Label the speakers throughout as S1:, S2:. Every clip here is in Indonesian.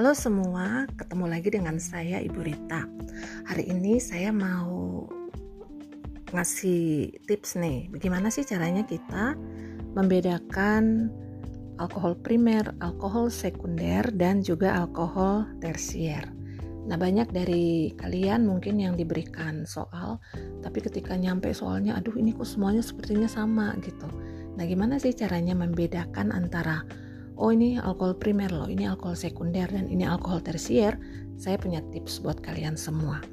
S1: Halo semua, ketemu lagi dengan saya Ibu Rita. Hari ini saya mau ngasih tips nih, bagaimana sih caranya kita membedakan alkohol primer, alkohol sekunder, dan juga alkohol tersier. Nah, banyak dari kalian mungkin yang diberikan soal, tapi ketika nyampe soalnya, aduh ini kok semuanya sepertinya sama gitu. Nah, gimana sih caranya membedakan antara oh ini alkohol primer loh, ini alkohol sekunder dan ini alkohol tersier, saya punya tips buat kalian semua.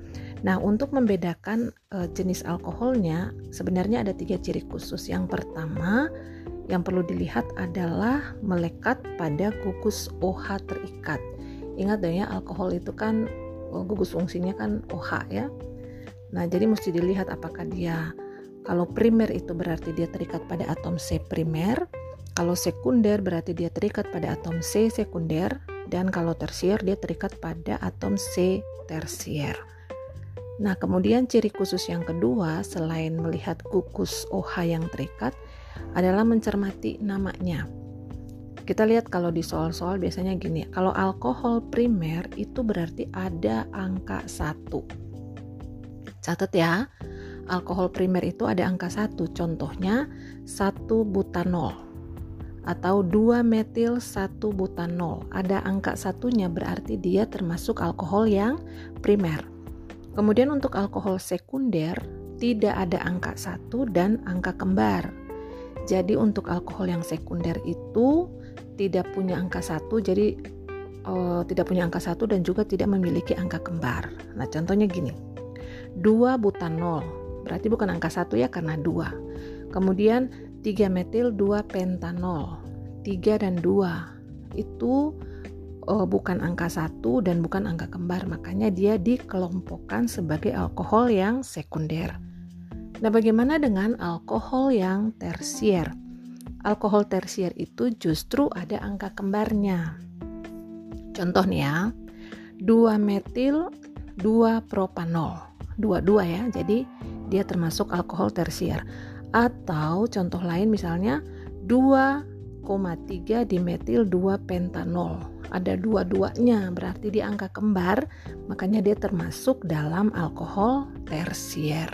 S1: Nah, untuk membedakan e, jenis alkoholnya, sebenarnya ada tiga ciri khusus. Yang pertama, yang perlu dilihat adalah melekat pada gugus OH terikat. Ingat dong ya, alkohol itu kan oh, gugus fungsinya kan OH ya. Nah, jadi mesti dilihat apakah dia kalau primer itu berarti dia terikat pada atom C primer, kalau sekunder berarti dia terikat pada atom C sekunder dan kalau tersier dia terikat pada atom C tersier. Nah, kemudian ciri khusus yang kedua selain melihat gugus OH yang terikat adalah mencermati namanya. Kita lihat kalau di soal-soal biasanya gini, kalau alkohol primer itu berarti ada angka 1. Catat ya, alkohol primer itu ada angka 1, contohnya 1 butanol atau 2 metil 1 butanol. Ada angka satunya berarti dia termasuk alkohol yang primer. Kemudian untuk alkohol sekunder tidak ada angka satu dan angka kembar. Jadi untuk alkohol yang sekunder itu tidak punya angka satu, jadi uh, tidak punya angka satu dan juga tidak memiliki angka kembar. Nah contohnya gini, 2 butanol berarti bukan angka satu ya karena dua. Kemudian 3 metil 2 pentanol. 3 dan 2 itu uh, bukan angka satu dan bukan angka kembar. Makanya dia dikelompokkan sebagai alkohol yang sekunder. Nah bagaimana dengan alkohol yang tersier? Alkohol tersier itu justru ada angka kembarnya. Contoh nih ya. 2 metil 2 propanol. Dua-dua ya. Jadi dia termasuk alkohol tersier atau contoh lain misalnya 2,3 dimetil 2 pentanol. Ada dua-duanya berarti di angka kembar, makanya dia termasuk dalam alkohol tersier.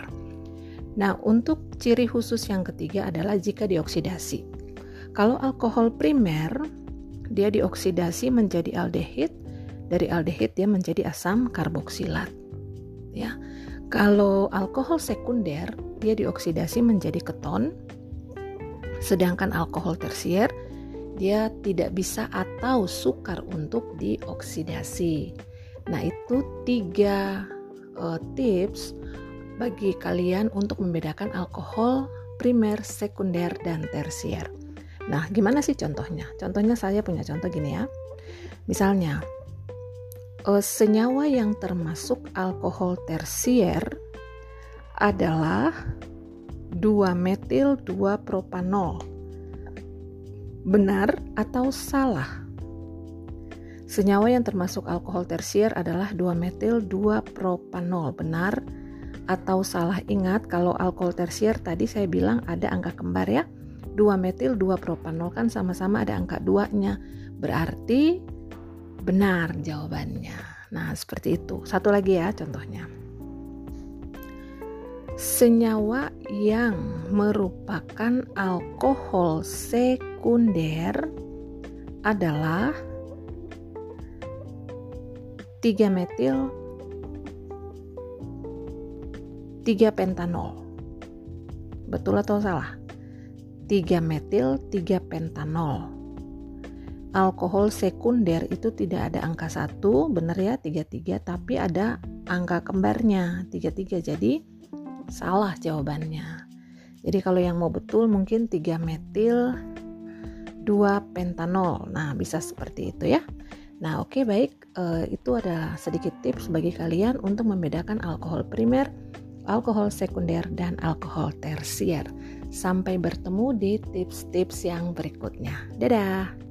S1: Nah, untuk ciri khusus yang ketiga adalah jika dioksidasi. Kalau alkohol primer, dia dioksidasi menjadi aldehid, dari aldehid dia menjadi asam karboksilat. Ya. Kalau alkohol sekunder, dia dioksidasi menjadi keton, sedangkan alkohol tersier dia tidak bisa atau sukar untuk dioksidasi. Nah, itu tiga uh, tips bagi kalian untuk membedakan alkohol primer, sekunder, dan tersier. Nah, gimana sih contohnya? Contohnya saya punya contoh gini ya. Misalnya, senyawa yang termasuk alkohol tersier adalah 2 metil 2 propanol. Benar atau salah? Senyawa yang termasuk alkohol tersier adalah 2 metil 2 propanol. Benar atau salah? Ingat kalau alkohol tersier tadi saya bilang ada angka kembar ya. 2 metil 2 propanol kan sama-sama ada angka 2-nya. Berarti benar jawabannya. Nah, seperti itu. Satu lagi ya contohnya. Senyawa yang merupakan alkohol sekunder adalah 3 metil 3 pentanol. Betul atau salah? 3 metil 3 pentanol alkohol sekunder itu tidak ada angka satu benar ya 33 tapi ada angka kembarnya 33 jadi salah jawabannya. Jadi kalau yang mau betul mungkin 3 metil 2 pentanol. Nah bisa seperti itu ya. Nah oke okay, baik. Uh, itu ada sedikit tips bagi kalian untuk membedakan alkohol primer alkohol sekunder dan alkohol tersier. Sampai bertemu di tips-tips yang berikutnya. Dadah